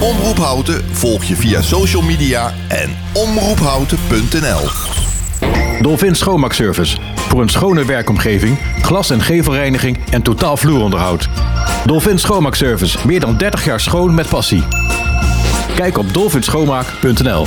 Omroep Houten volg je via social media en omroephouten.nl. Dolphin Schoonmaakservice. Voor een schone werkomgeving, glas- en gevelreiniging en totaal vloeronderhoud. Dolphin Schoonmaakservice. Meer dan 30 jaar schoon met passie. Kijk op dolphinschoonmaak.nl.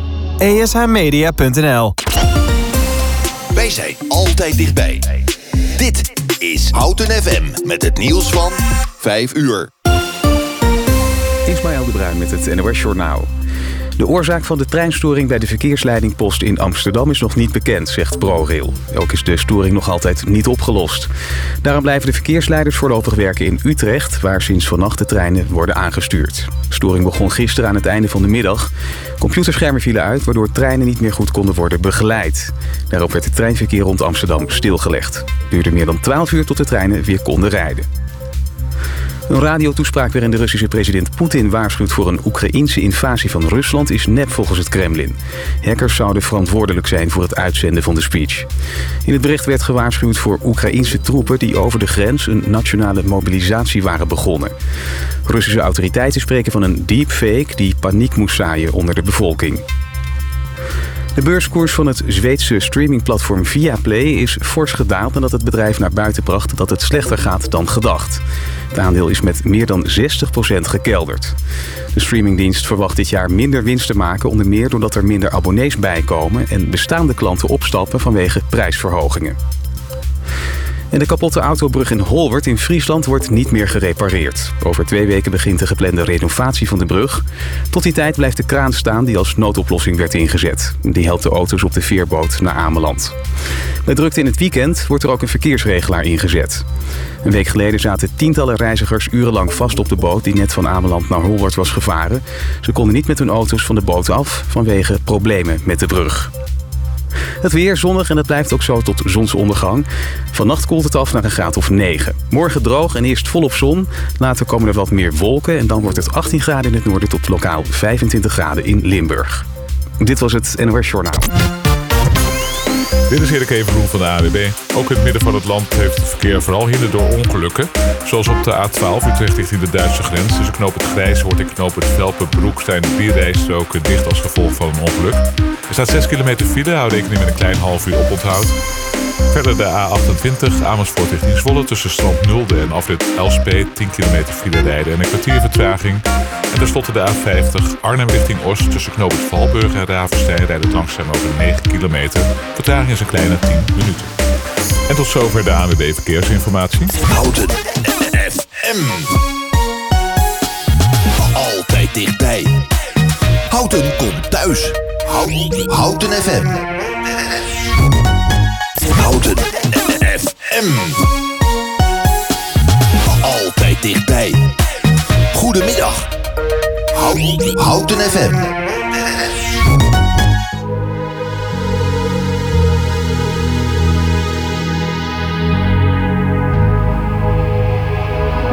ESHmedia.nl Wij zijn altijd dichtbij. Dit is Houten FM met het nieuws van 5 uur. Ismaël de Bruin met het NOS Journaal. De oorzaak van de treinstoring bij de verkeersleidingpost in Amsterdam is nog niet bekend, zegt ProRail. Ook is de storing nog altijd niet opgelost. Daarom blijven de verkeersleiders voorlopig werken in Utrecht, waar sinds vannacht de treinen worden aangestuurd. De storing begon gisteren aan het einde van de middag. Computerschermen vielen uit, waardoor treinen niet meer goed konden worden begeleid. Daarop werd het treinverkeer rond Amsterdam stilgelegd. Het duurde meer dan 12 uur tot de treinen weer konden rijden. Een radiotoespraak waarin de Russische president Poetin waarschuwt voor een Oekraïnse invasie van Rusland is nep volgens het Kremlin. Hackers zouden verantwoordelijk zijn voor het uitzenden van de speech. In het bericht werd gewaarschuwd voor Oekraïnse troepen die over de grens een nationale mobilisatie waren begonnen. Russische autoriteiten spreken van een deepfake die paniek moest zaaien onder de bevolking. De beurskoers van het Zweedse streamingplatform Viaplay is fors gedaald nadat het bedrijf naar buiten bracht dat het slechter gaat dan gedacht. Het aandeel is met meer dan 60% gekelderd. De streamingdienst verwacht dit jaar minder winst te maken, onder meer doordat er minder abonnees bijkomen en bestaande klanten opstappen vanwege prijsverhogingen. En de kapotte autobrug in Holwert in Friesland wordt niet meer gerepareerd. Over twee weken begint de geplande renovatie van de brug. Tot die tijd blijft de kraan staan die als noodoplossing werd ingezet. Die helpt de auto's op de veerboot naar Ameland. Bij drukte in het weekend wordt er ook een verkeersregelaar ingezet. Een week geleden zaten tientallen reizigers urenlang vast op de boot... die net van Ameland naar Holwert was gevaren. Ze konden niet met hun auto's van de boot af vanwege problemen met de brug. Het weer zonnig en het blijft ook zo tot zonsondergang. Vannacht koelt het af naar een graad of 9. Morgen droog en eerst volop zon. Later komen er wat meer wolken en dan wordt het 18 graden in het noorden tot lokaal 25 graden in Limburg. Dit was het NOS Journaal. Dit is Erik Evenroen van de AWB. Ook in het midden van het land heeft het verkeer vooral hinder door ongelukken. Zoals op de A12 Utrecht richting de Duitse grens. Tussen knoop het Grijs wordt in knoop het Velpenbroek zijn vier rijstroken dicht als gevolg van een ongeluk. Er staat 6 kilometer file, hou rekening met een klein half uur oponthoud. Verder de A28 Amersfoort richting Zwolle tussen Strand Nulde en afrit Elspet 10 kilometer file rijden en een kwartier vertraging. En tenslotte de A50 Arnhem richting Oost tussen knoop het Valburg en Ravenstein rijden langzaam over 9 kilometer. Vertraging is een kleine 10 minuten. En tot zover de ANWB Verkeersinformatie. Houten FM. Altijd dichtbij. Houten komt thuis. Houten FM. Houten FM. Altijd dichtbij. Goedemiddag. Houten, FM.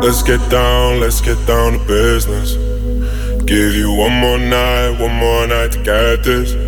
Let's get down, let's get down to business. Give you one more night, one more night to get this.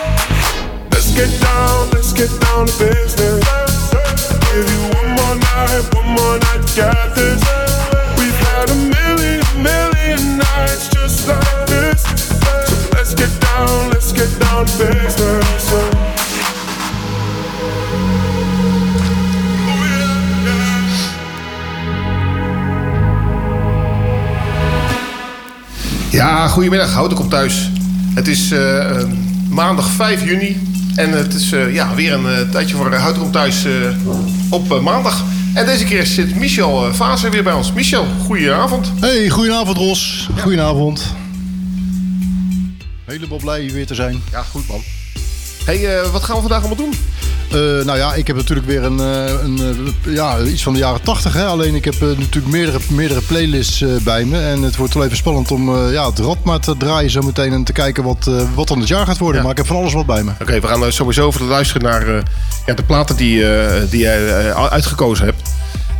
Get down, let's get down to business. Give you one more night, one more night this. We've had a million, million nights just like this. Let's get down, let's get down to business. Ja, goedemiddag. Houd ik op thuis. Het is eh, maandag 5 juni. En het is eh, ja, weer een eh, tijdje voor ik op thuis eh, op eh, maandag. En deze keer zit Michel Vazer weer bij ons. Michel, goedenavond. Hey, goedenavond Ros. Goedenavond. Helemaal blij hier weer te zijn. Ja, goed man. hey, eh, wat gaan we vandaag allemaal doen? Eh, nou ja, ik heb natuurlijk weer een, eh, een, eh, ja, iets van de jaren 80. Hè? Alleen ik heb natuurlijk meerdere, meerdere playlists bij me. En het wordt wel even spannend om ja, het rad maar te draaien zo meteen. En te kijken wat, wat dan het jaar gaat worden. Ja. Maar ik heb van alles wat bij me. Oké, we gaan sowieso even luisteren naar ja, de platen die, die jij uitgekozen hebt.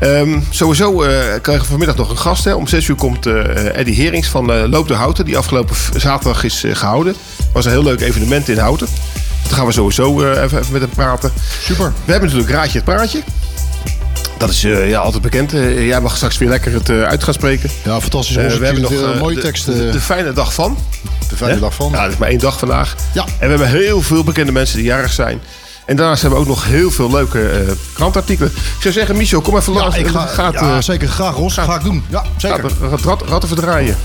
Ehm, sowieso krijgen we vanmiddag nog een gast. Hè. Om 6 uur komt Eddie Herings van eh, Loop de Houten. Die afgelopen zaterdag is eh, gehouden. was een heel leuk evenement in Houten. Daar gaan we sowieso eh, even, even met hem praten. Super. We hebben natuurlijk Raadje het Praatje. Dat is eh, ja, altijd bekend. Eh, jij mag straks weer lekker het eh, uit gaan spreken. Ja, fantastisch. We hebben nog mooie de- tekst. De, de fijne dag van. de fijne dag van. Ja, het is maar één dag vandaag. Ja. En we hebben heel veel bekende mensen die jarig zijn. En daarnaast hebben we ook nog heel veel leuke krantartikelen. Ik zou zeggen, Michel, kom even Ja, langs. ik ga, gaat, ja, zeker. Graag Ros. Ga ik doen. Ja, zeker. gaat rat, rat even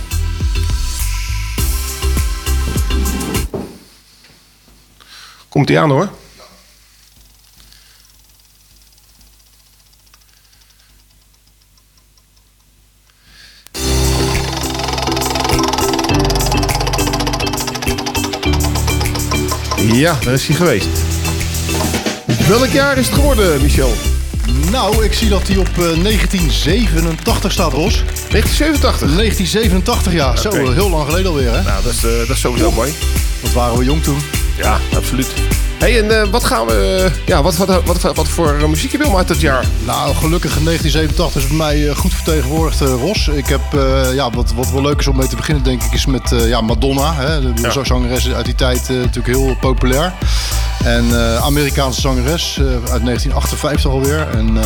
Komt ie aan hoor. Ja, daar is hij geweest. Welk jaar is het geworden, Michel? Nou, ik zie dat hij op eh, 1987 staat, Ros. 1987. 1987, ja. Zo, eh, heel lang geleden alweer, hè? Nou, dat is, eh, dat is sowieso mooi. Wat waren we jong toen. Ja, absoluut. hey, en eh, wat gaan we... eh, ja, wat, wat, wat, wat, voor eh, muziek heb je om uit dat jaar? Nou, gelukkig in 1987 is bij mij goed vertegenwoordigd eh, Ros. Ik heb, ja, wat, wat wel leuk is om mee te beginnen, denk ik, is met ja, Madonna. Hè. De Ja. zangeres uit die tijd natuurlijk heel populair. En Amerikaanse zangeres uit 1958 alweer. En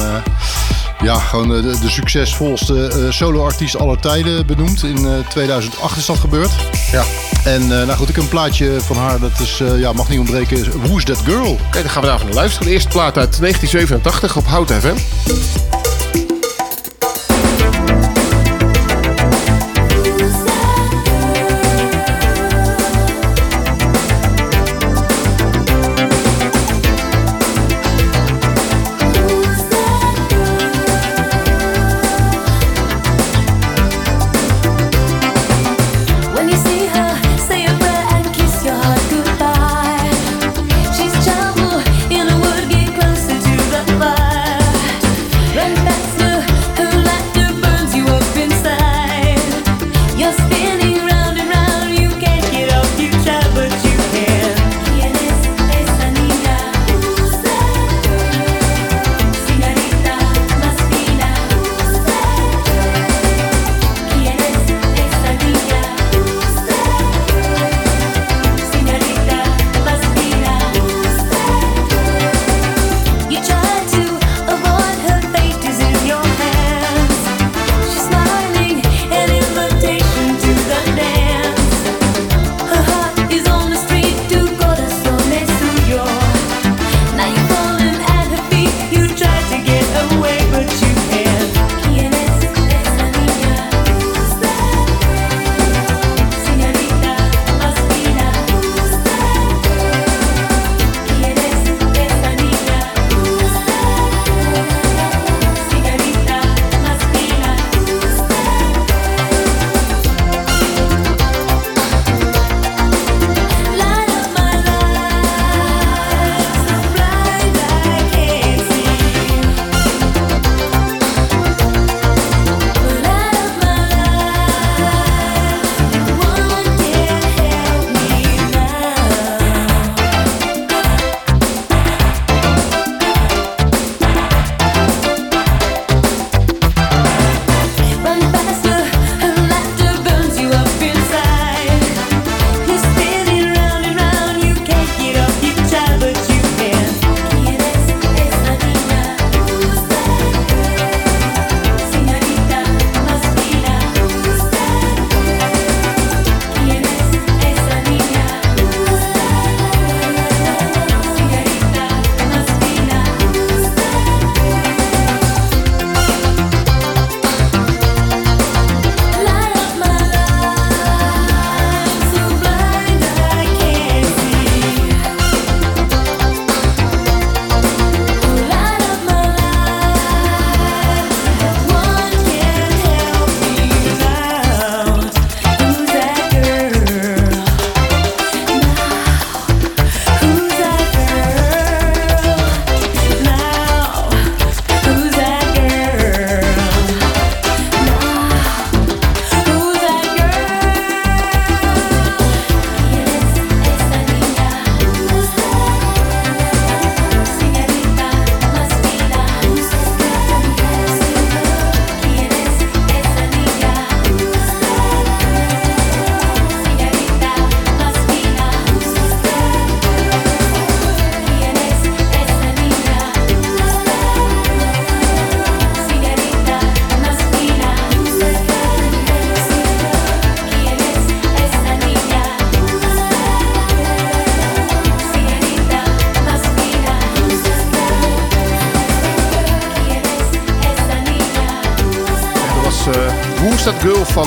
ja, gewoon eh, de, de succesvolste eh, solo-artiest aller tijden benoemd. In eh, 2008 is dat gebeurd. Ja. En eh, nou goed, ik heb een plaatje van haar, dat is, eh, ja, mag niet ontbreken, Who's That Girl? Oké, dan gaan we daarvan naar luisteren. De eerste plaat uit 1987 op Hout FM.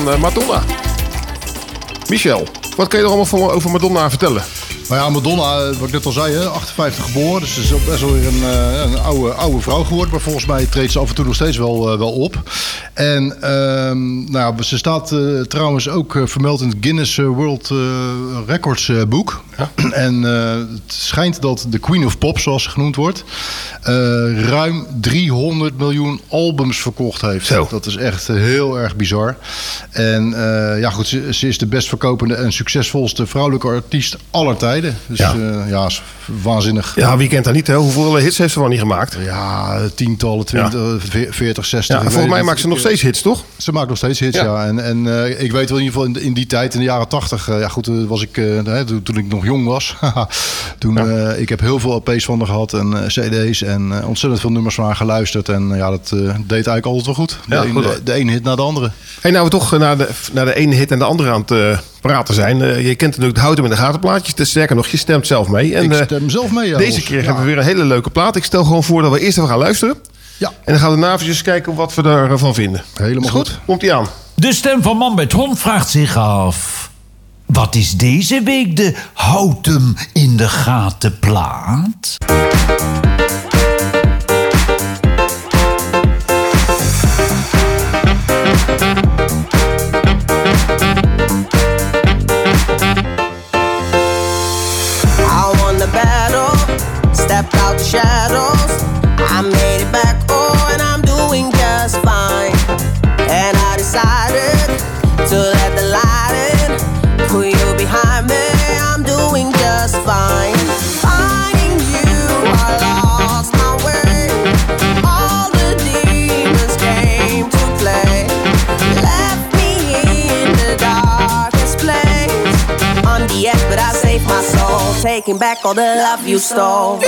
Eh, Madonna. Michel, wat kan je er allemaal over Madonna vertellen? Nou ja, Madonna, eh, wat ik net al zei, hè, 58 geboren. Dus ze is best wel weer een, eh, een oude, oude vrouw geworden. Maar volgens mij treedt ze af en toe nog steeds wel, wel op. En ehm, nou, ja, ze staat trouwens ook vermeld in het Guinness World Records boek. En eh, het schijnt dat de Queen of Pop, zoals ze genoemd wordt, ruim 300 miljoen albums verkocht heeft. Zo. Dat is echt eh, heel erg bizar. En eh, ja, goed, ze, ze is de best verkopende en succesvolste vrouwelijke artiest aller tijden. Dus Ja. ja, is waanzinnig. Ja, wie kent dat niet? Hè? Hoeveel hits heeft ze wel niet gemaakt? Ja, tientallen, 20, ve- 40, 60. Ja, ik weet volgens mij maakt ze nog steeds hits, toch? Ze maakt nog steeds hits, Ja. ja. En, en eh, ik weet wel in ieder geval in, in die tijd, in de jaren tachtig, eh, ja goed, eh, was ik, eh, toen, toen ik nog jong was. toen, eh, ik heb heel veel LP's van haar gehad en eh, CD's en eh, ontzettend veel nummers van haar geluisterd. En eh, ja, dat eh, deed eigenlijk altijd wel goed. De, Ja, een- goed, de, de ene hit na de andere. Hey, nou we toch naar de, naar de ene hit en de andere aan het eh, praten zijn. Je kent natuurlijk het houten met de gatenplaatjes. Dus sterker nog, je stemt zelf mee. En, ik stem zelf mee, ja, Deze keer Ja. hebben we weer een hele leuke plaat. Ik stel gewoon voor dat we eerst even gaan luisteren. Ja. En dan gaan we daarna even kijken wat we ervan vinden. Helemaal goed. Komt ie aan. De stem van Man met Hond vraagt zich af... Wat is deze week de houd hem in de gaten plaat? Taking back all the love you stole.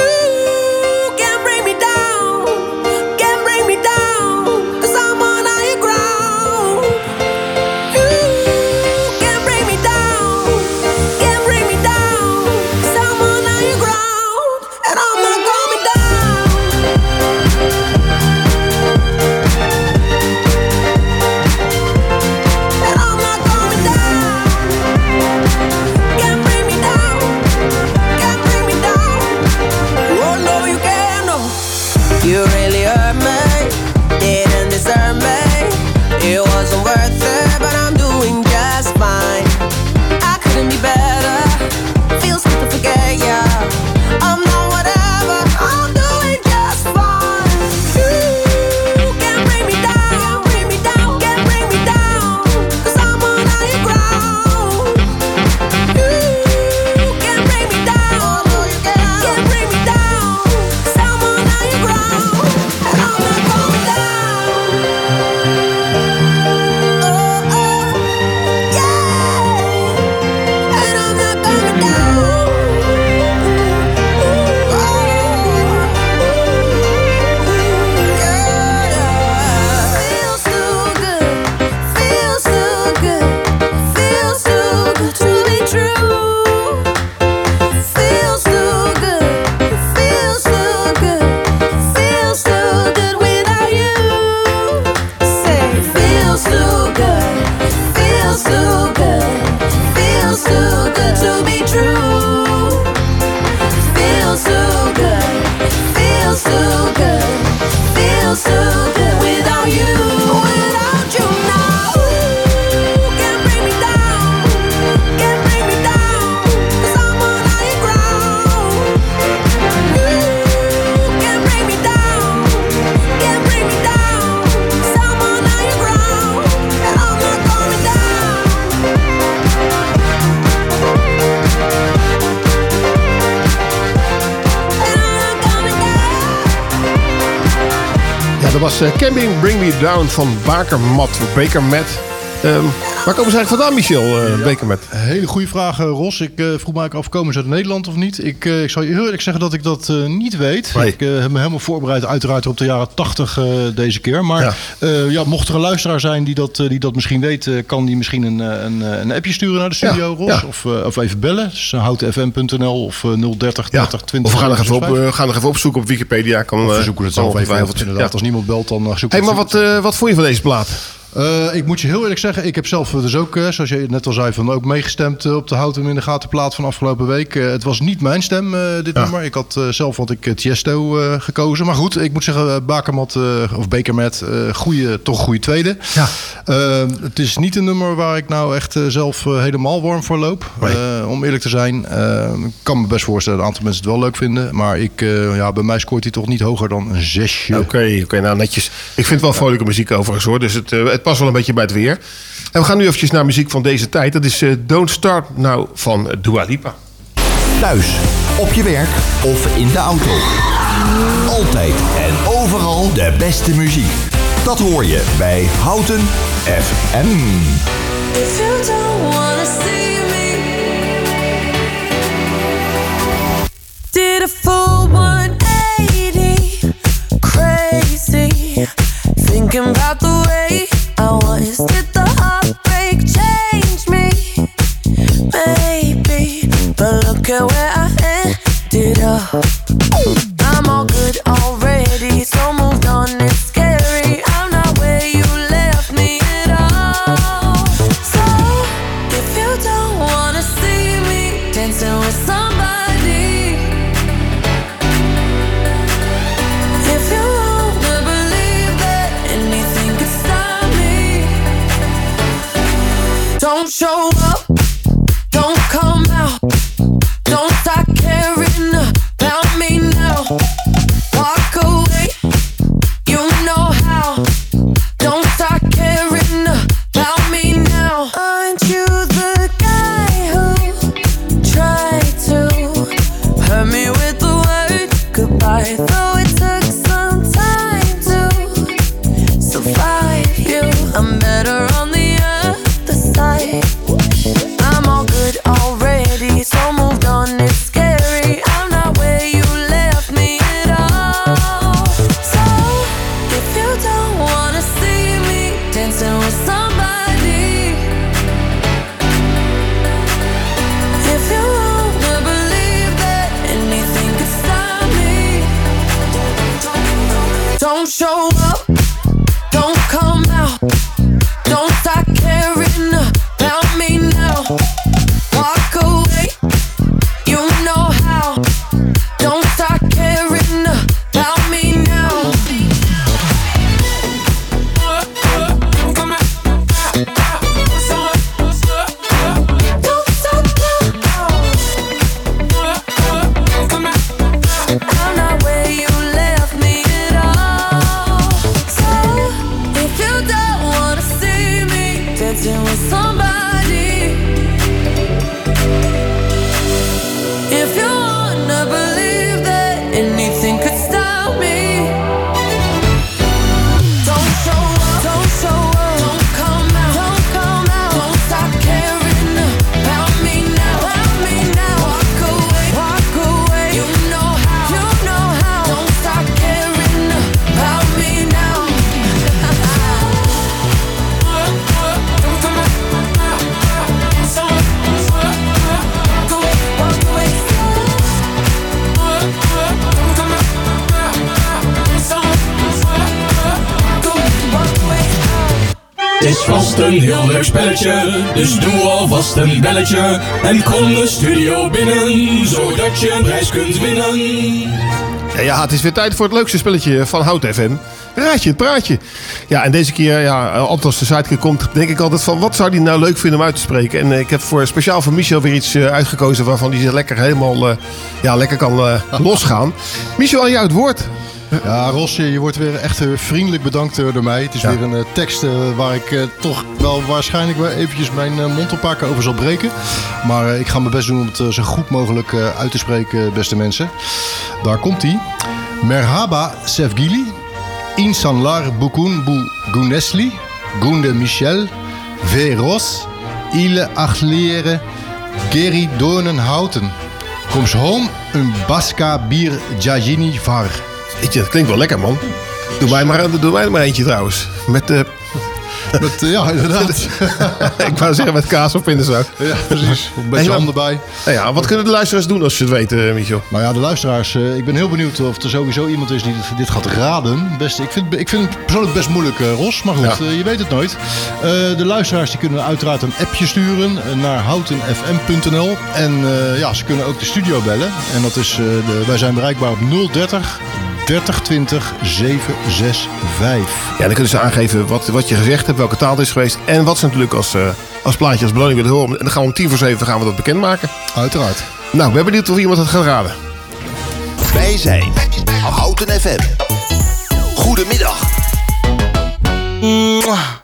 Down van Bakermat. Bakermat. Ehm, waar komen ze eigenlijk vandaan, Michel? eh Bakermat? Hele goede vraag, eh, Ros. Ik eh, vroeg me eigenlijk af, komen ze uit Nederland of niet? Ik, eh, ik zal je heel eerlijk zeggen dat ik dat eh, niet weet. Nee. Ik eh, heb me helemaal voorbereid, uiteraard op de jaren 80 eh, deze keer. Maar Ja. ja. mocht er een luisteraar zijn die dat, eh, die dat misschien weet... eh, kan die misschien een, eh, een, eh, een appje sturen naar de studio, Ja, Ros. Of, eh, of even bellen. Dus houtenfm.nl of eh, 030 Ja. 30 20 Of we gaan nog, even op, 65. eh, gaan nog even opzoeken op Wikipedia. Kan, eh, we zoeken het zelf even. Inderdaad, als niemand belt, dan eh, zoeken Hey, we maar het wat, eh, wat vond je van deze plaat? Eh, ik moet je heel eerlijk zeggen, ik heb zelf dus ook, eh, zoals je net al zei, van ook meegestemd eh, op de Houten in de Gatenplaat van afgelopen week. Het was niet mijn stem, dit nummer. Ik had zelf had ik Tiesto gekozen. Maar goed, ik moet zeggen, Bakermat, of Bekermat, goede, toch goede tweede. Ja. Het is niet een nummer waar ik nou echt zelf helemaal warm voor loop. Om eerlijk te zijn, ik kan me best voorstellen dat een aantal mensen het wel leuk vinden. Maar ik, ja, bij mij scoort hij toch niet hoger dan een zesje. Oké, oké, nou netjes. Ik vind het wel vrolijke muziek overigens hoor. Dus het, het past wel een beetje bij het weer. En we gaan nu eventjes naar muziek van deze tijd. Dat is eh, Don't Start Now van Dua Lipa. Thuis, op je werk of in de auto. Altijd en overal de beste muziek. Dat hoor je bij Houten FM. If you don't wanna see me, did a full 180, crazy, thinking about the way Oh. Is vast een heel leuk spelletje, dus doe alvast een belletje. En kom de studio binnen, zodat je een prijs kunt winnen. Ja, ja, het is weer tijd voor het leukste spelletje van Hout FM. Raad je het praatje. Ja, en deze keer, ja, als de sidekick komt, denk ik altijd van... wat zou hij nou leuk vinden om uit te spreken? En eh, ik heb voor, speciaal voor Michel weer iets eh, uitgekozen... waarvan hij lekker helemaal eh, ja, lekker kan losgaan. Michel, aan jou het woord. Ja, Ros, je wordt weer echt eh, vriendelijk bedankt eh, door mij. Het is weer een eh, tekst waar ik toch wel waarschijnlijk wel eventjes mijn mond een paar keer over zal breken. Maar ik ga mijn best doen om het zo goed mogelijk uit te spreken, beste mensen. Daar komt hij. Merhaba Sevgili, insanlar bukun bu gunesli, gunde Michel, veros, ile achleren, geri donen houten. Koms home een baska bier jajini var. Je, dat klinkt wel lekker, man. Doe mij maar, doe mij er maar eentje trouwens. Met, eh Met, eh, ja, inderdaad. ik wou zeggen met kaas of pindasaus. Ja, precies. Een beetje ham erbij. Nou ja, wat kunnen de luisteraars doen als ze het weten, Michel? Nou ja, de luisteraars, eh, ik ben heel benieuwd of er sowieso iemand is die dit, dit gaat raden. Best, ik, vind, ik vind het persoonlijk best moeilijk, eh, Ros. Maar goed, Ja. eh, je weet het nooit. Eh, de luisteraars die kunnen uiteraard een appje sturen eh, naar houtenfm.nl. En eh, ja, ze kunnen ook de studio bellen. En dat is, eh, de, wij zijn bereikbaar op 030 3020 765. Ja, dan kunnen ze aangeven wat, wat je gezegd hebt, welke taal het is geweest. En wat ze natuurlijk als, eh, als plaatje, als beloning willen horen. En dan gaan we om tien voor zeven gaan we dat bekendmaken. Uiteraard. Nou, ik ben benieuwd of iemand het gaat raden. Wij zijn Houten FM. Goedemiddag. Takmış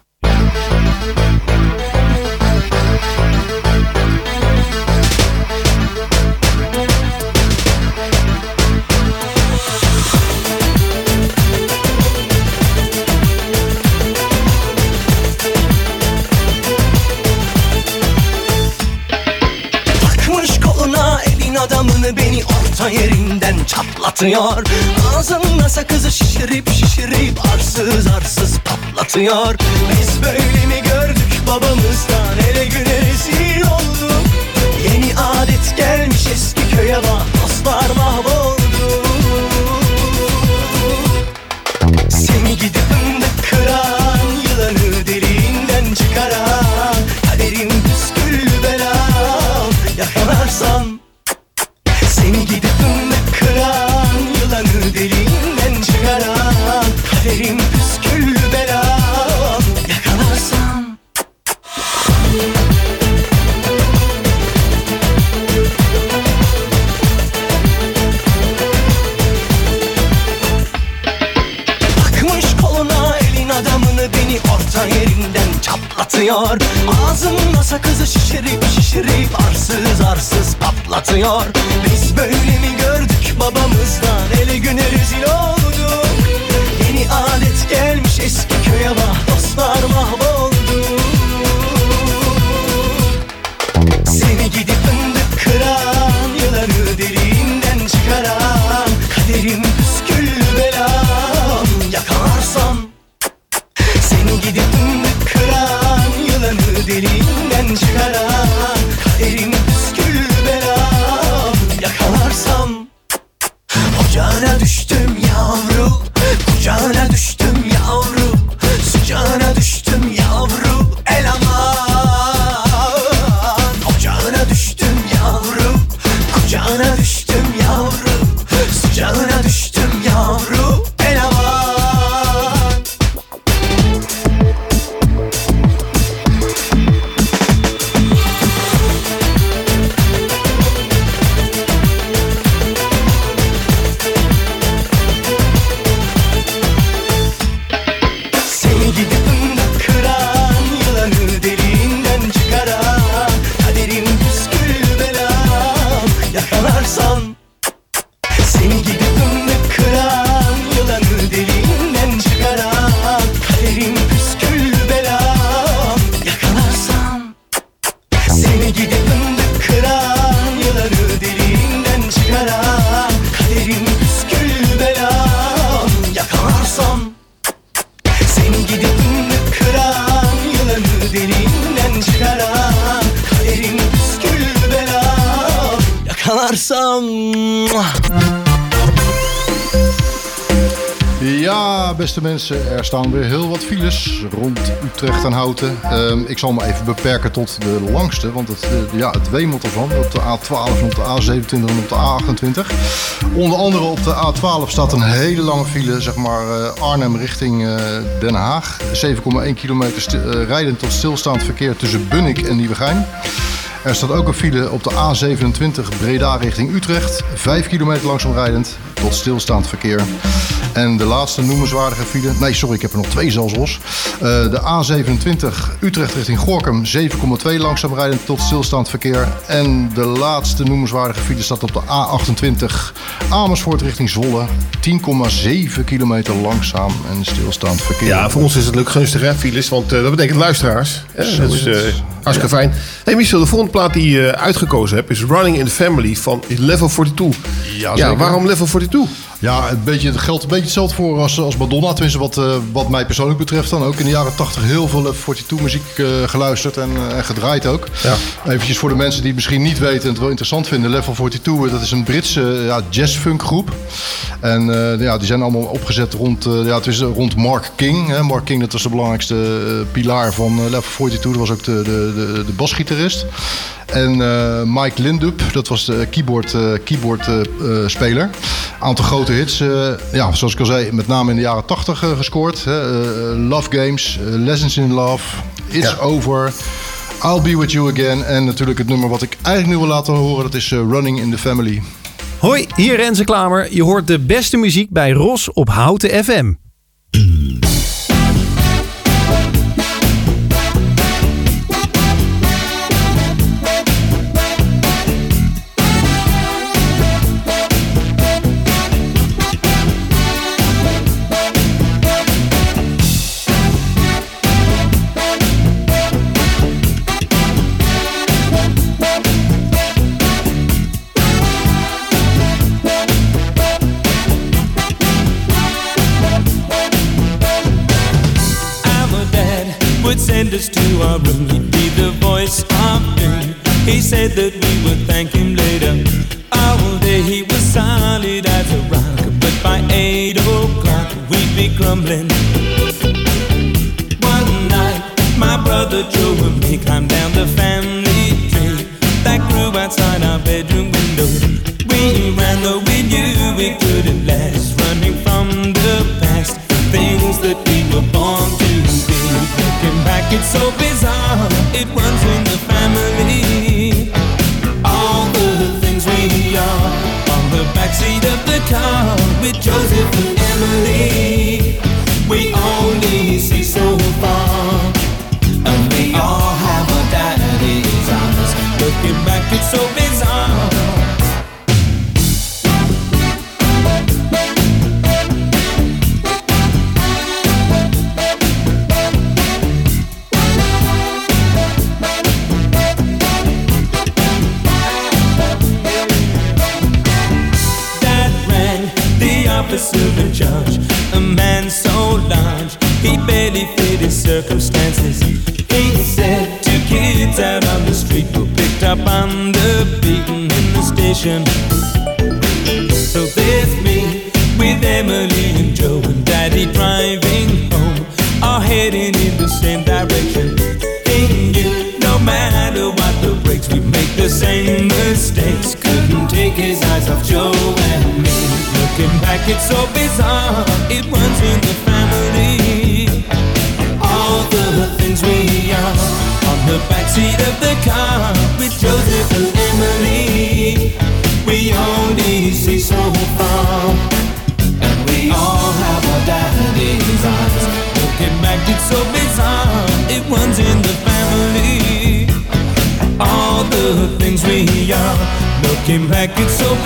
çatlatıyor Ağzında sakızı şişirip şişirip arsız arsız patlatıyor. Biz böyle mi gördük babamızdan ele güne rezil olduk? Yeni adet gelmiş eski köye bak dostlar mahvoldu Señor. Staan weer heel wat files rond Utrecht en Houten. Ehm, ik zal me even beperken tot de langste, want het, eh, ja, het wemelt ervan. Op de A12 en op de A27 en op de A28. Onder andere op de A12 staat een hele lange file, zeg maar eh, Arnhem richting eh, Den Haag. 7,1 kilometer sti- eh, rijden tot stilstaand verkeer tussen Bunnik en Nieuwegein. Er staat ook een file op de A27 Breda richting Utrecht. 5 kilometer langzaam rijdend tot stilstaand verkeer. En de laatste noemenswaardige file... Nee, sorry, ik heb er nog twee zelfs los. Eh, de A27 Utrecht richting Gorkum. 7,2 langzaam rijdend tot stilstaand verkeer. En de laatste noemenswaardige file staat op de A28 Amersfoort richting Zwolle. 10,7 kilometer langzaam en stilstaand verkeer. Ja, voor ons is het leuk gunstig, hè, files. Want eh, dat betekent luisteraars. Dat is eh, hartstikke fijn. hey Michel, de volgende plaat die je uitgekozen hebt... is Running in the Family van Level 42. Ja, waarom Level 42? Ja, een beetje, het geldt een beetje hetzelfde voor als, als Madonna. Tenminste, wat, eh, wat mij persoonlijk betreft dan. Ook in de jaren 80 heel veel Level 42 muziek eh, geluisterd en, eh, en gedraaid ook. Ja. Eventjes voor de mensen die het misschien niet weten en het wel interessant vinden. Level 42, eh, dat is een Britse eh, ja, jazz-funk groep. En eh, ja, die zijn allemaal opgezet rond, eh, ja, het is rond Mark King. Hè. Mark King, dat was de belangrijkste eh, pilaar van eh, Level 42. Dat was ook de, de, de, de basgitarist. En eh, Mike Lindup, dat was de keyboard, eh, keyboard eh, speler. Aantal grote hits, eh, ja, zoals ik al zei, met name in de jaren 80 eh, gescoord. Hè. Love Games, Lessons in Love, It's Ja. Over, I'll Be With You Again. En natuurlijk het nummer wat ik eigenlijk nu wil laten horen, dat is Running in the Family. Hoi, hier Renze Klamer. Je hoort de beste muziek bij Ros op Houten FM. Room. He'd be the voice of doom. He said that we would thank him later. All day he was solid as a rock, but by eight o'clock we'd be grumbling. One night, my brother Joe and me climbed down the family tree that grew outside our bedroom window. We ran though we knew we couldn't last, running from the past, things that we were born to it's so bizarre. It runs in back, it's so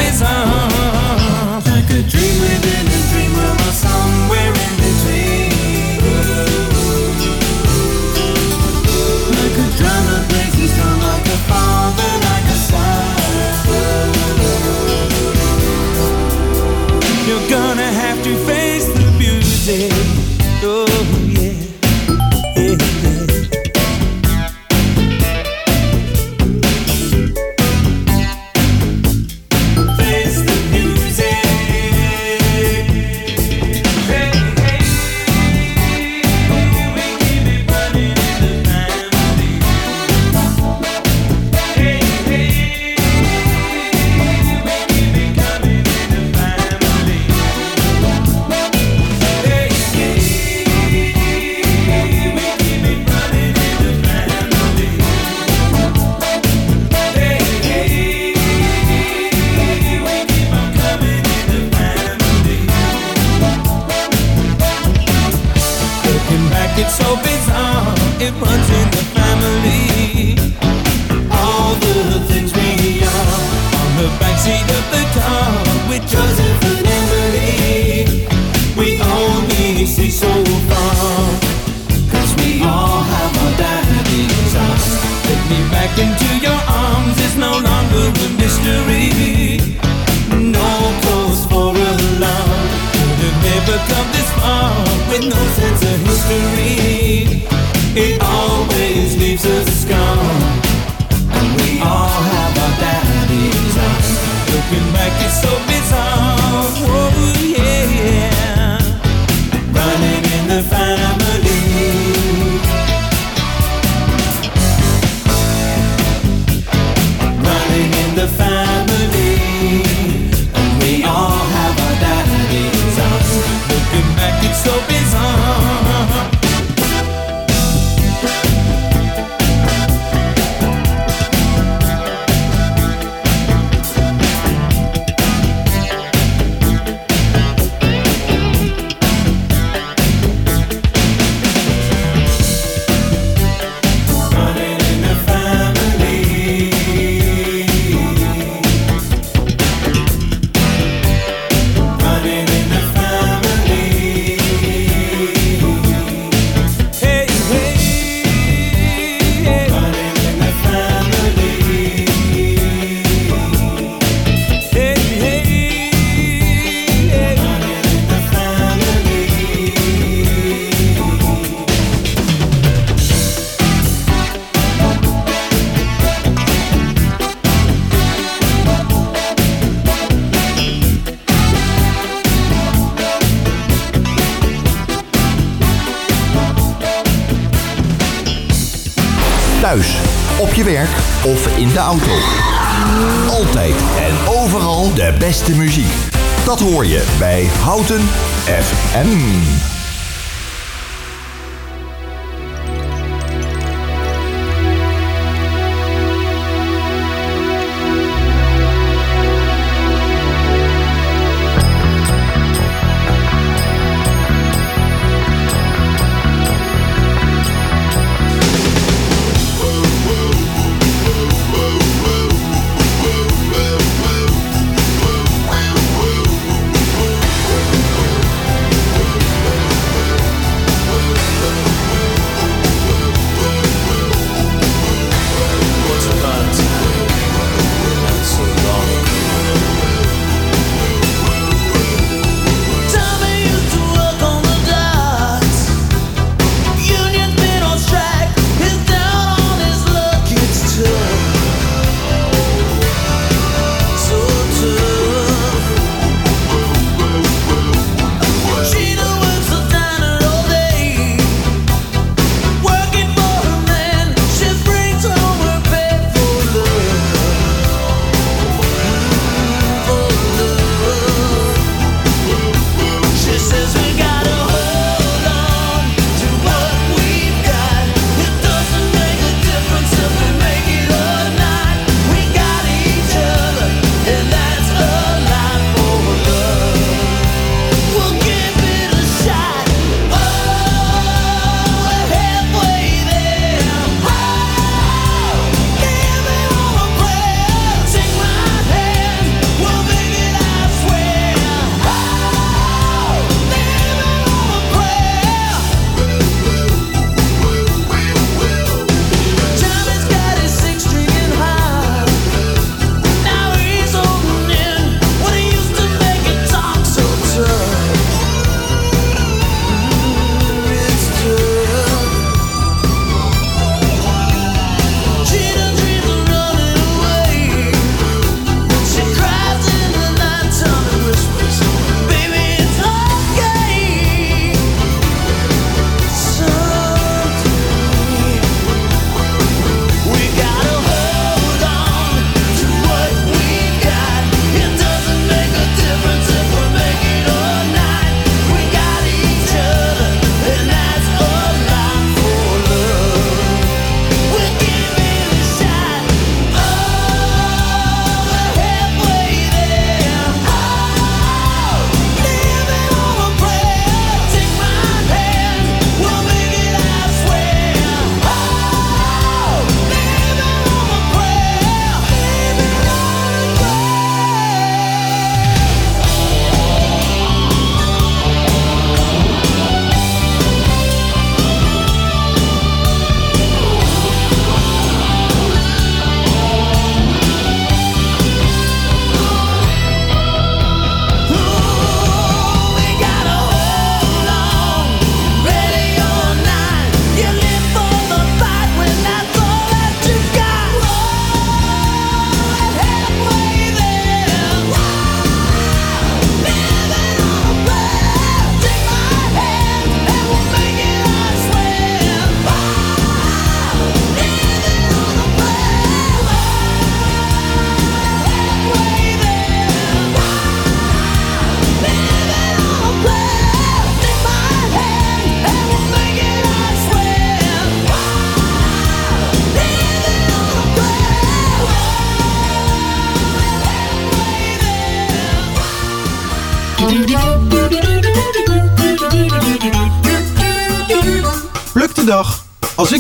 Houten FM.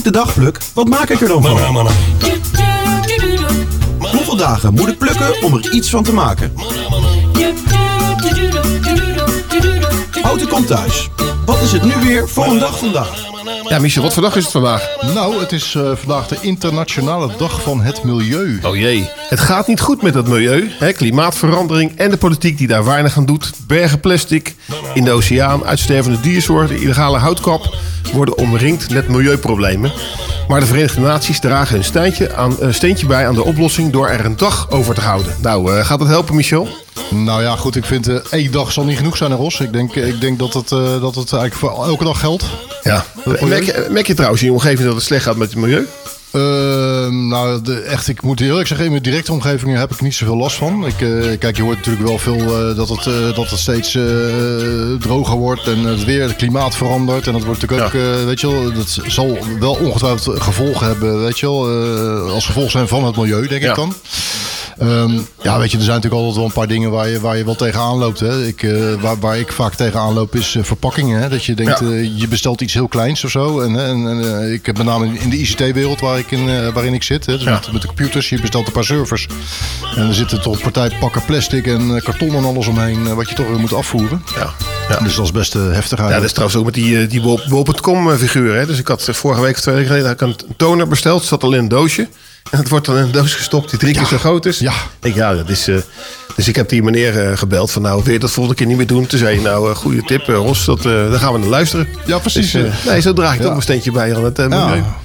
De dag pluk, wat maak ik er dan van? Hoeveel dagen moet ik plukken om er iets van te maken? Houten komt thuis. Wat is het nu weer voor een dag vandaag? Ja, Michel, wat voor dag is het vandaag? Nou, het is eh, vandaag de internationale dag van het milieu. Oh jee. Het gaat niet goed met het milieu. Hè? Klimaatverandering en de politiek die daar weinig aan doet. Bergen plastic in de oceaan, uitstervende diersoorten, illegale houtkap worden omringd met milieuproblemen. Maar de Verenigde Naties dragen hun steentje, aan, een steentje bij aan de oplossing door er een dag over te houden. Nou, eh, gaat dat helpen, Michel? Nou ja, goed, ik vind eh één dag zal niet genoeg zijn, Ros. Ik denk, ik denk dat, het, eh, dat het eigenlijk voor elke dag geldt. Ja. Merk je, merk je trouwens in je omgeving dat het slecht gaat met het milieu? Ehm, nou, de, echt, ik moet eerlijk zeggen, in mijn directe omgeving heb ik niet zoveel last van. Ik, eh, kijk, je hoort natuurlijk wel veel eh, dat, het, eh, dat het steeds droger wordt en het weer, het klimaat verandert. En dat wordt natuurlijk ook, weet je wel, dat zal wel ongetwijfeld gevolgen hebben, weet je wel, als gevolg zijn van het milieu, denk ik dan. Ehm, ja, weet je, er zijn natuurlijk altijd wel een paar dingen waar je, waar je wel tegenaan loopt. Hè. Ik, eh, waar, waar ik vaak tegenaan loop is eh, verpakkingen. Hè. Dat je denkt, Ja. eh, je bestelt iets heel kleins of zo. En, en, en, ik heb met name in de ICT-wereld waar ik in, waarin ik zit. Hè. Dus met, met de computers, je bestelt een paar servers. En er zitten toch een partij pakken plastic en karton en alles omheen. wat je toch weer moet afvoeren. Ja. Dus dat is best heftig Ja, dat is trouwens ook met die, die bol.com figuur. Hè? Dus ik had vorige week of twee weken geleden had ik een toner besteld. Het zat al in een doosje. En het wordt dan in een doos gestopt die drie keer zo groot is. Ja. Ik, ja, dat is... eh, dus ik heb die meneer eh, gebeld van nou, wil je dat volgende keer niet meer doen? Toen zei hij nou, eh, goede tip Ros, dat, eh, daar gaan we naar luisteren. Ja, precies. Dus, nee, zo draag ik toch Ja. een steentje bij aan het eh.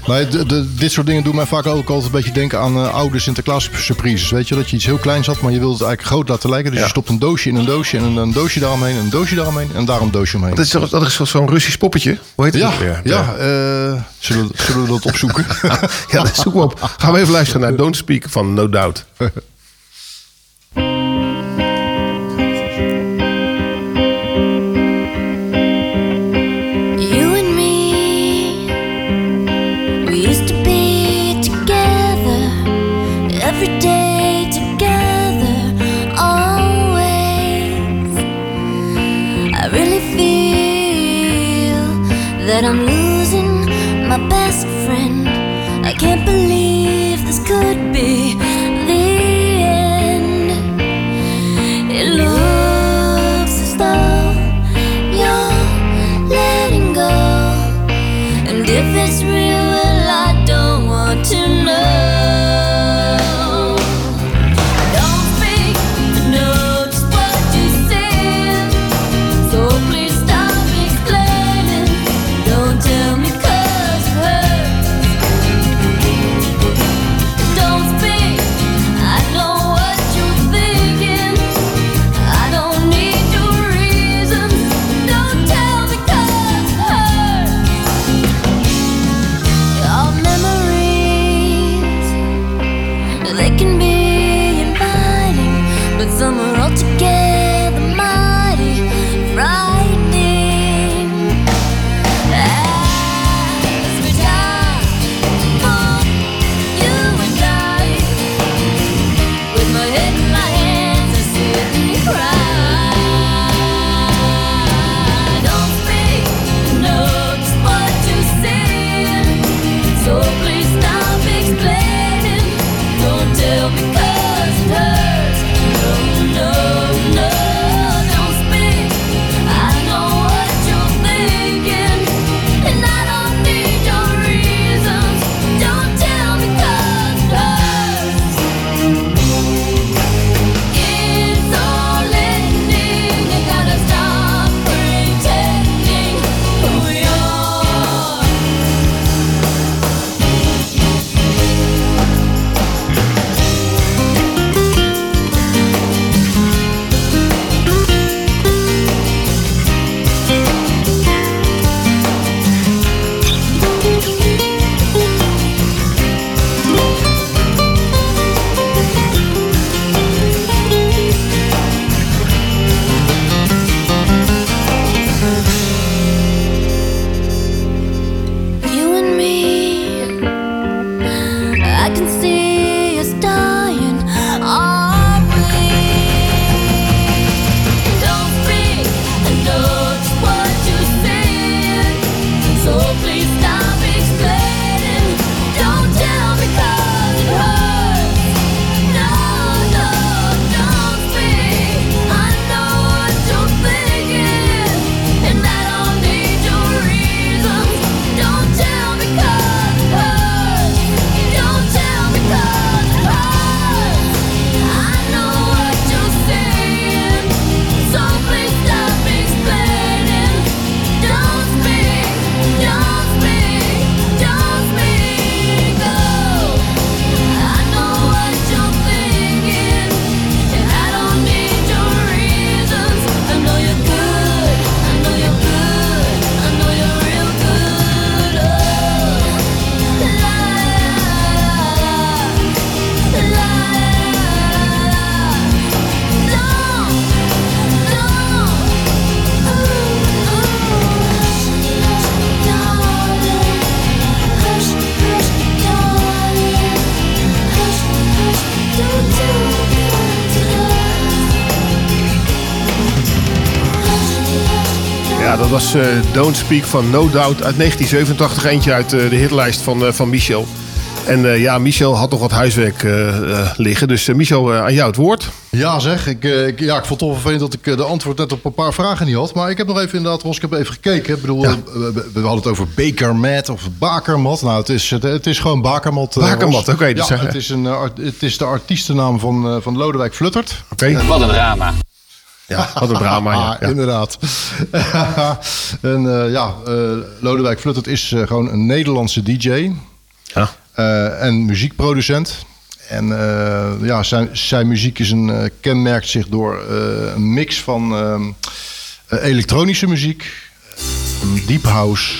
Ja, de- de- dit soort dingen doen mij vaak ook altijd een beetje denken aan eh, oude Sinterklaas surprises. Weet je, dat je iets heel kleins had, maar je wilt het eigenlijk groot laten lijken. Dus Ja. je stopt een doosje in een doosje en een, een doosje daaromheen, een doosje daaromheen en daar een doosje omheen. Dat is, zo- dat is zo- zo'n Russisch poppetje. Hoe heet het Ja, weer? ja eh, zullen, we- zullen we dat opzoeken? ja, dat zoek we op. Gaan we even luisteren naar Don't Speak van No Doubt. You and me, was eh, Don't Speak van No Doubt uit 1987. Eentje uit eh, de hitlijst van, eh, van Michel. En eh, ja, Michel had nog wat huiswerk eh, eh, liggen. Dus Michel, eh, aan jou het woord. Ja zeg, ik, ik, ja, ik vond het toch vervelend dat ik de antwoord net op een paar vragen niet had. Maar ik heb nog even inderdaad, Ros, ik heb even gekeken. Ik bedoel, we, we- we hadden het over Bakermat of Bakermat. Nou, het is, het, het is gewoon Bakermat. Bakermat, oké, dus ja, het, is een, het is de artiestennaam van, eh, van Lodewijk Fluttert. Oké. Wat een drama. Ja, wat een drama, ja. Ah, Inderdaad. en eh, ja, eh, Lodewijk Fluttert is eh, gewoon een Nederlandse DJ. Ja. En muziekproducent. En ja, zijn, zijn muziek is een, kenmerkt zich door een mix van ehm, eh, elektronische muziek, deep house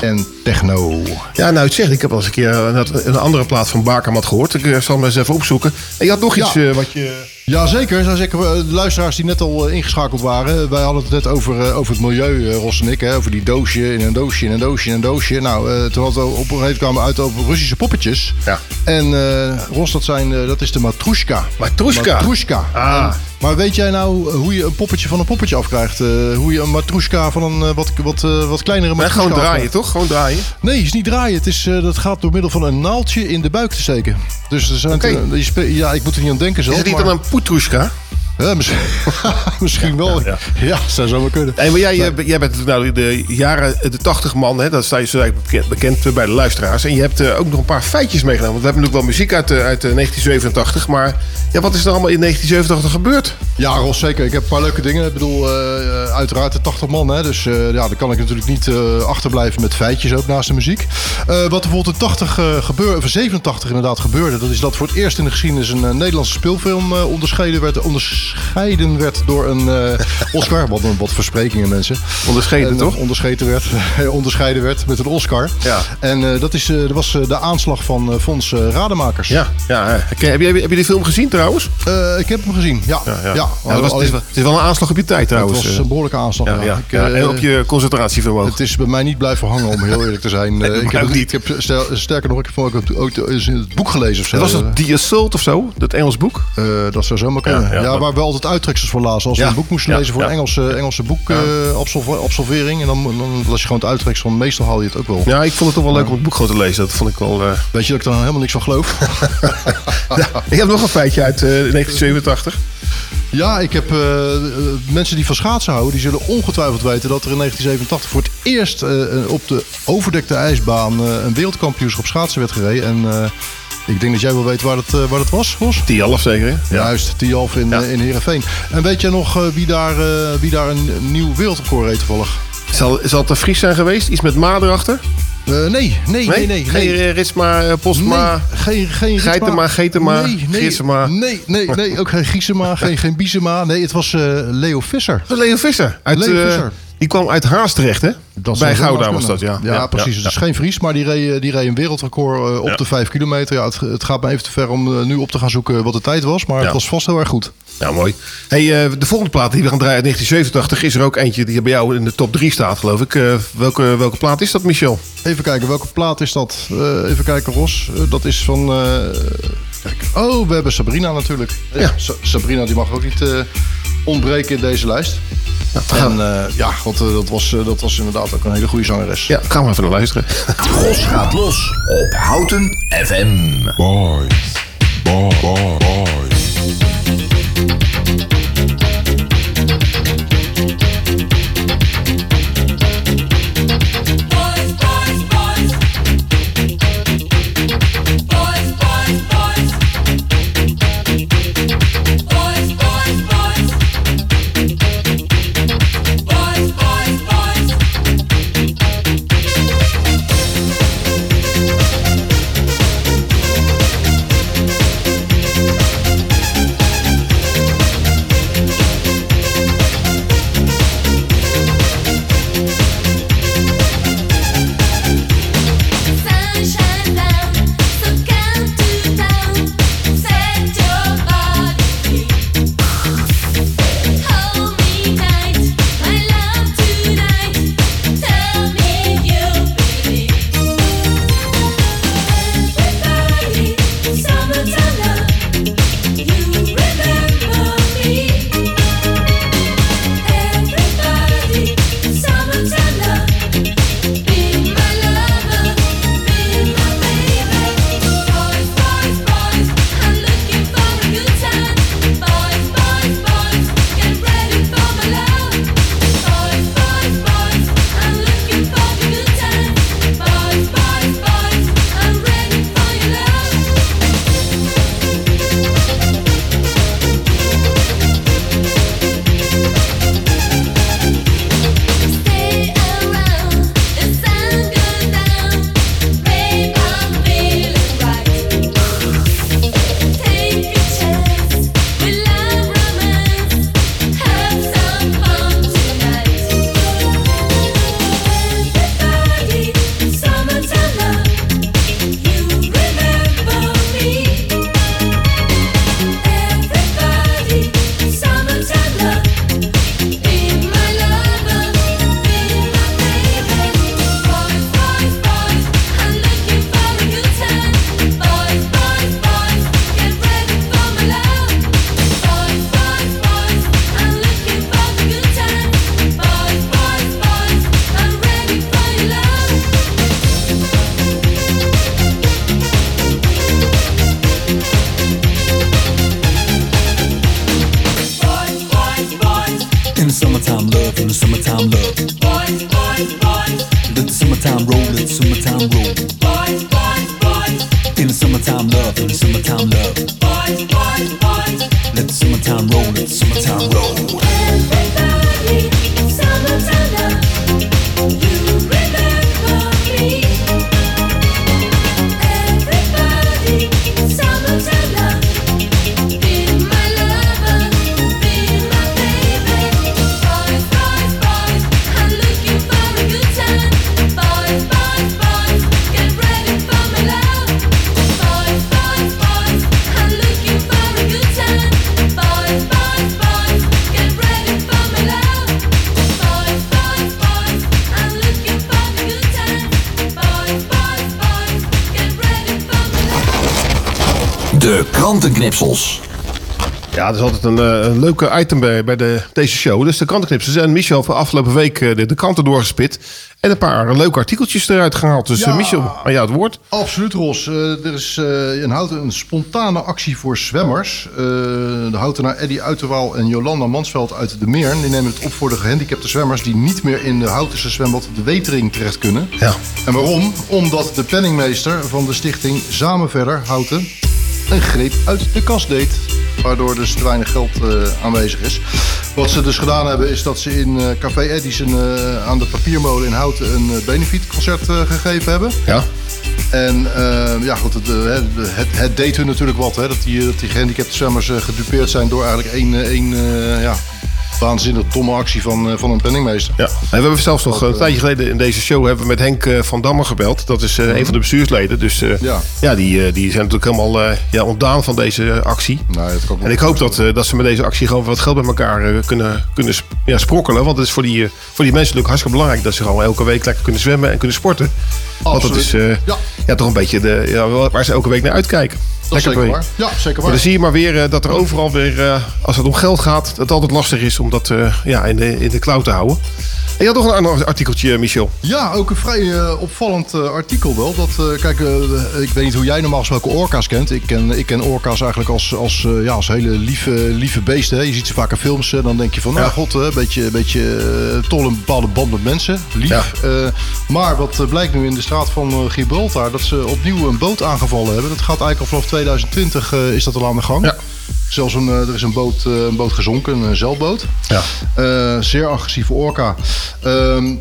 en techno. Ja, nou, het zegt, ik heb al eens een keer een andere plaat van Bakermat gehoord. Ik zal hem eens even opzoeken. En je had nog iets Ja. wat je... Ja, zeker. Nou, zeker. De luisteraars die net al eh, ingeschakeld waren. Wij hadden het net over, eh, over het milieu, eh, Ros en ik. Hè, over die doosje in een doosje in een doosje in een doosje. Nou, eh, toen hadden we op een gegeven moment kwamen we uit over Russische poppetjes. Ja. En eh, Ros, dat, zijn, eh, dat is de matrushka. Matrushka? Matrushka. Ah. En- maar weet jij nou hoe je een poppetje van een poppetje afkrijgt? Eh, hoe je een matrushka van een eh, wat, wat, eh, wat kleinere matrushka gewoon draaien, afkrijgt? toch? Gewoon draaien. Nee, het is niet draaien. Het is, eh, dat gaat door middel van een naaldje in de buik te steken. Dus er zijn eh, spe- ja, ik moet er niet aan denken Is zelf. het niet maar- dan een Utuśka ja, misschien, misschien wel. Ja, zou zo maar kunnen. Hey, maar jij, eh, jij bent nou de jaren, de 80 man, hè, dat sta je zo bekend, bekend bij de luisteraars. En je hebt eh, ook nog een paar feitjes meegenomen. Want we hebben natuurlijk wel muziek uit, eh, uit eh, 1987. Maar ja, wat is er allemaal in 1987 gebeurd? Ja, Ros, zeker. Ik heb een paar leuke dingen. Ik bedoel, eh, uiteraard de 80 man. Hè, dus eh, ja, dan kan ik natuurlijk niet eh, achterblijven met feitjes ook naast de muziek. Eh, wat er bijvoorbeeld in 80 eh gebeurde, of 87 inderdaad gebeurde... dat is dat voor het eerst in de geschiedenis een eh, Nederlandse speelfilm eh, onderscheiden, werd, onderscheiden werd door een eh, Oscar. Wat, een- wat versprekingen mensen. Onderscheiden, En, toch? Onderscheiden werd, onderscheiden werd met een Oscar. Ja. En eh, dat, is, eh, dat was de aanslag van Fons Rademakers. Ja, ja heb, je, heb je die film gezien trouwens? Ik heb hem gezien, ja. Ja, ja. ja. Ja, dat was, het, is, wel- het is wel een aanslag op je tijd trouwens. Het was een behoorlijke aanslag. Ja. Ik, en op je concentratievermogen. Het is bij mij niet blijven hangen, om heel eerlijk te zijn. Nee, ik, heb, niet. ik heb sterker nog, ik heb ook het, ook het, het boek gelezen of zo. was het The Assault of zo? Dat Engels boek? Dat zou zomaar kunnen. Ja, Ja, ja, maar- we altijd uittreksels voor lazen. Als we Ja, een boek moesten ja, lezen voor een Engelse, Engelse boek eh, absolve- absolvering. En dan, dan las je gewoon het uittreksel. Meestal haal je het ook wel. Ja, ik vond het toch wel leuk om het boek gewoon te lezen. Dat vond ik wel... eh, Weet je dat ik daar helemaal niks van geloof? Ik heb nog een feitje uit eh, 1987. Ja, ik heb eh, eh, mensen die van schaatsen houden, die zullen ongetwijfeld weten dat er in 1987 voor het eerst eh, op de overdekte ijsbaan eh, een wereldkampioenschap schaatsen werd gereden. En eh, ik denk dat jij wel weet waar het, eh, waar het was, Ros? Tialf zeker, hè? Juist, Tialf in, eh, in Heerenveen. En weet jij nog eh, wie, daar, wie daar een nieuw wereldrecord reed toevallig? Zal, zal het een Fries zijn geweest? Iets met Ma erachter? Nee, nee, nee, nee. Geen nee. Ritsma, Postma, Nee, geen, geen Geitema, nee, nee. Nee, nee, nee, ook geen Giesema, geen, geen Biesema. Nee, het was Leo Visser. Leo Visser. Uit, Leo. Die kwam uit Haastrecht, hè? Dat Bij Gouda was dat, ja. Ja, precies. Het is geen Fries, maar die reed, eh, die reed een wereldrecord eh, op de 5 kilometer. Ja, het, het gaat me even te ver om eh, nu op te gaan zoeken wat de tijd was. Maar het was vast heel erg goed. Ja, mooi. Hey, de volgende plaat die we gaan draaien uit 1987 is er ook eentje die bij jou in de top 3 staat, geloof ik. Welke, welke plaat is dat, Michel? Even kijken, welke plaat is dat? Even kijken, Ros. Dat is van... kijk. Oh, we hebben Sabrina natuurlijk. Ja. Sa- Sabrina die mag ook niet ontbreken in deze lijst. en eh, ja, want eh, dat, was, eh, dat was inderdaad ook een hele goede zangeres. Ja, gaan we even naar luisteren. Ros gaat los op Houten FM. Boys, boy, boy, boys. Boys, een, eh, een leuke item bij, bij de, deze show. Dus de krantenknipsels. En Michel heeft afgelopen week eh, de, de kranten doorgespit. En een paar leuke artikeltjes eruit gehaald. Dus Ja. eh, Michel, aan jou het woord. Absoluut, Ros. Er is een, houten, een spontane actie voor zwemmers. De houtenaar Eddy Uiterwaal en Jolanda Mansveld uit de Meer... die nemen het op voor de gehandicapte zwemmers... die niet meer in de Houtense zwembad De Wetering terecht kunnen. Ja. En waarom? Omdat de penningmeester van de stichting Samen Verder Houten... een greep uit de kast deed. Waardoor dus te weinig geld eh, aanwezig is. Wat ze dus gedaan hebben is dat ze in eh, Café Eddy's een, eh, aan de papiermolen in Houten... een benefietconcert gegeven hebben. Ja. En ja, goed, het, het, het, deed hun natuurlijk wat. Hè, dat, die, dat die gehandicapte zwemmers gedupeerd zijn door eigenlijk één, één ja, waanzinnig domme actie van, eh, van een penningmeester. Ja. En we hebben zelfs nog een tijdje geleden in deze show hebben we met Henk eh, van Dammer gebeld. Dat is eh, een van de bestuursleden. Dus eh, Ja. ja. die, eh, die zijn natuurlijk helemaal eh, ja, ontdaan van deze actie. en ik hoop dat, eh, dat ze met deze actie gewoon wat geld bij elkaar eh, kunnen, kunnen ja, sprokkelen. Want het is voor die, eh, voor die mensen natuurlijk hartstikke belangrijk dat ze gewoon elke week lekker kunnen zwemmen en kunnen sporten. Want dat is eh, ja, toch een beetje de, ja, waar ze elke week naar uitkijken. Dat is Lekker zeker waar. Ja, zeker Maar waar. dan zie je maar weer eh, dat er overal weer, eh, als het om geld gaat, dat het altijd lastig is om dat eh, ja, in, de, in de cloud te houden. En je had nog een ander artikeltje, Michel. Ja, ook een vrij eh, opvallend eh, artikel wel. Dat, eh, kijk, eh, ik weet niet hoe jij normaal gesproken orka's kent. Ik ken, ik ken orka's eigenlijk als, als, eh, ja, als hele lieve, lieve beesten. Hè. Je ziet ze vaak in films. eh, dan denk je van, nou god, een beetje, beetje eh, toch een bepaalde band met mensen. Lief. Eh, maar wat eh, blijkt nu in de straat van eh, Gibraltar... dat ze opnieuw een boot aangevallen hebben. Dat gaat eigenlijk al vanaf 2020 eh, is dat al aan de gang. Zelfs een, eh, er is een boot, eh, een boot gezonken, een zeilboot. Ja. Eh, zeer agressieve orka. Ehm,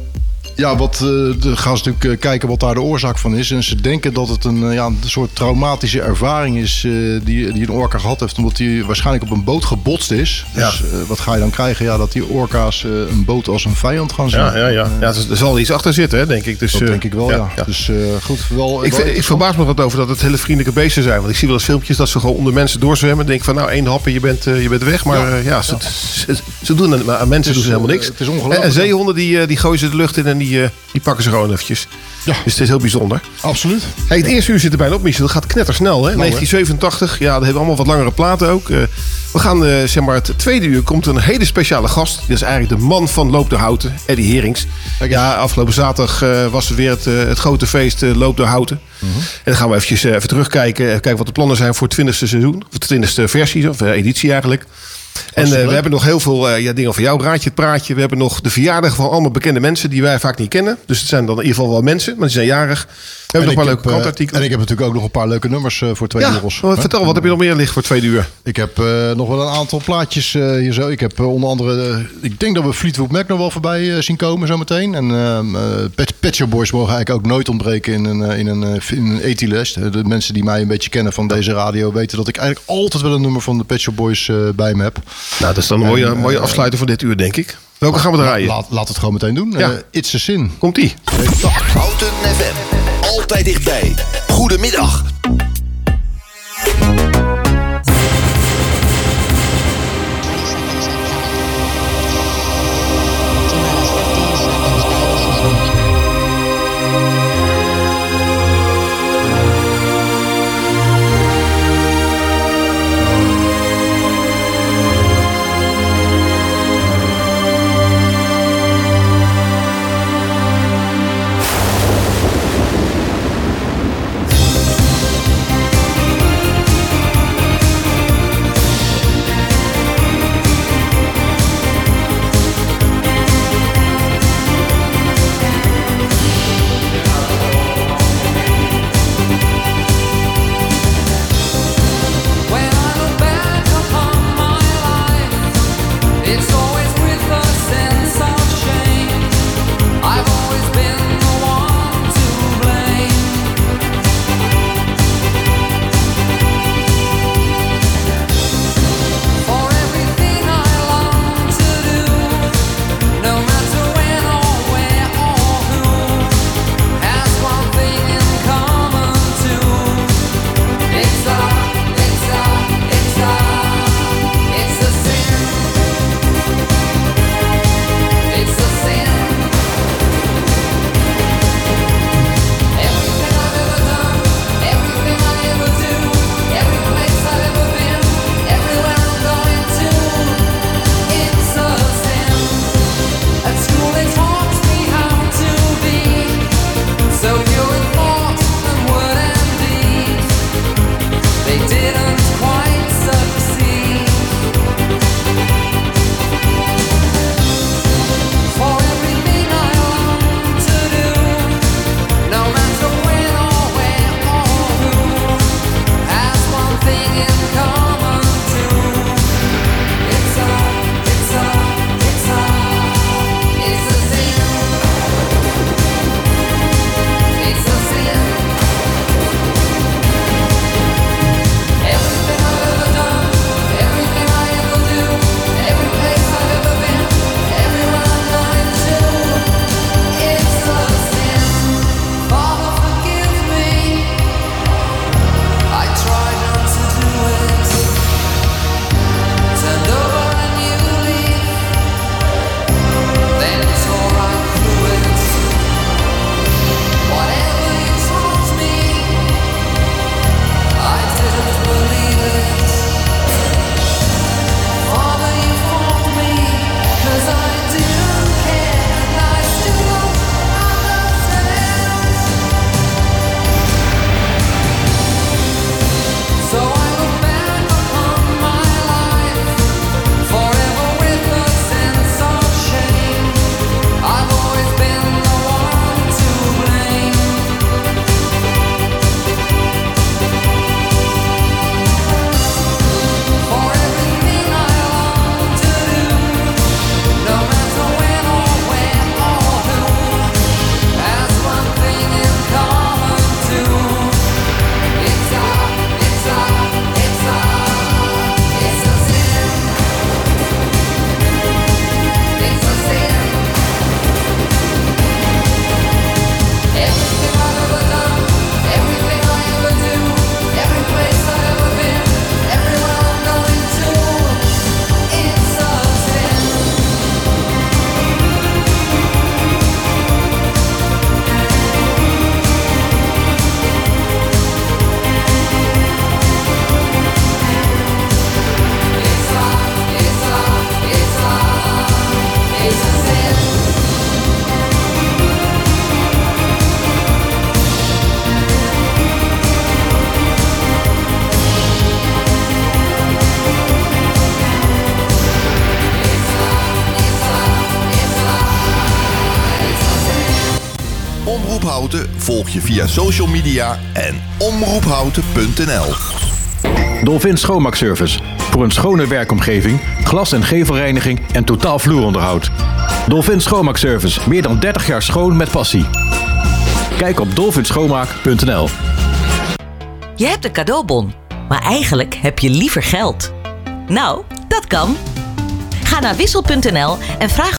ja, wat, de, gaan ze natuurlijk eh, kijken wat daar de oorzaak van is. En ze denken dat het een, eh, ja, een soort traumatische ervaring is die, die een orka gehad heeft. Omdat hij waarschijnlijk op een boot gebotst is. Dus eh, wat ga je dan krijgen? Ja, dat die orka's een boot als een vijand gaan zien. Ja, ja, ja. ja er zal iets achter zitten, hè, denk ik. Dus, Dat denk ik wel, ja. Dus goed, wel... Ik, wel ik verbaas me wat over dat het hele vriendelijke beesten zijn. Want ik zie wel eens filmpjes dat ze gewoon onder mensen doorzwemmen. En denk van nou, één hap en je bent, je bent weg. Maar Ja. ja, ja, ze, Ze, ze doen aan, mensen is, doen ze helemaal niks. het is ongelooflijk. En, en zeehonden die, die gooien ze de lucht in en die, eh, die pakken ze gewoon eventjes. Ja. Dus het is heel bijzonder. Absoluut. Hey, het eerste uur zit er bijna op, Michel. Dat gaat knettersnel, hè? hè? 1987. Ja, daar hebben we allemaal wat langere platen ook. Eh, we gaan, eh, zeg maar, het tweede uur komt een hele speciale gast. Dat is eigenlijk de man van Loop de Houten, Eddie Herings. Ja, afgelopen zaterdag was het weer het, het grote feest Loop de Houten. Mhm. En dan gaan we eventjes even terugkijken. kijken wat de plannen zijn voor het 20e seizoen. Of de 20e versie, of editie eigenlijk. En eh, we hebben nog heel veel eh, ja, dingen van jou, raadje het praatje. We hebben nog de verjaardag van allemaal bekende mensen die wij vaak niet kennen. Dus het zijn dan in ieder geval wel mensen, maar die zijn jarig. We hebben nog En maar ik leuke eh, krantartikelen. En ik heb natuurlijk ook nog een paar leuke nummers voor twee Ja, wat- vertel, wat heb je nog meer liggen voor twee uur? Ik heb nog wel een aantal plaatjes hier zo. Ik heb onder andere, ik denk dat we Fleetwood Mac nog wel voorbij zien komen zometeen. En ehm, eh, Pet, Pet Shop Boys mogen eigenlijk ook nooit ontbreken in een, in een, in een etylist. Eh, De mensen die mij een beetje kennen van deze radio weten dat ik eigenlijk altijd wel een nummer van de Pet Shop Boys bij me heb. Nou, dat is dan een mooie, En, mooie eh, afsluiter voor dit uur, denk ik. Welke gaan we draaien? Laat, laat het gewoon meteen doen. Ja. Eh, It's a Sin. Komt-ie. Houten FM. Altijd dichtbij. Goedemiddag. Je via social media en omroephouten.nl. Dolphin Schoonmaakservice. Voor een schone werkomgeving, glas- en gevelreiniging en totaal vloeronderhoud. Dolphin Schoonmaakservice. Meer dan 30 jaar schoon met passie. Kijk op dolphinschoonmaak.nl. Je hebt een cadeaubon, maar eigenlijk heb je liever geld. Nou, dat kan. Ga naar wissel.nl en vraag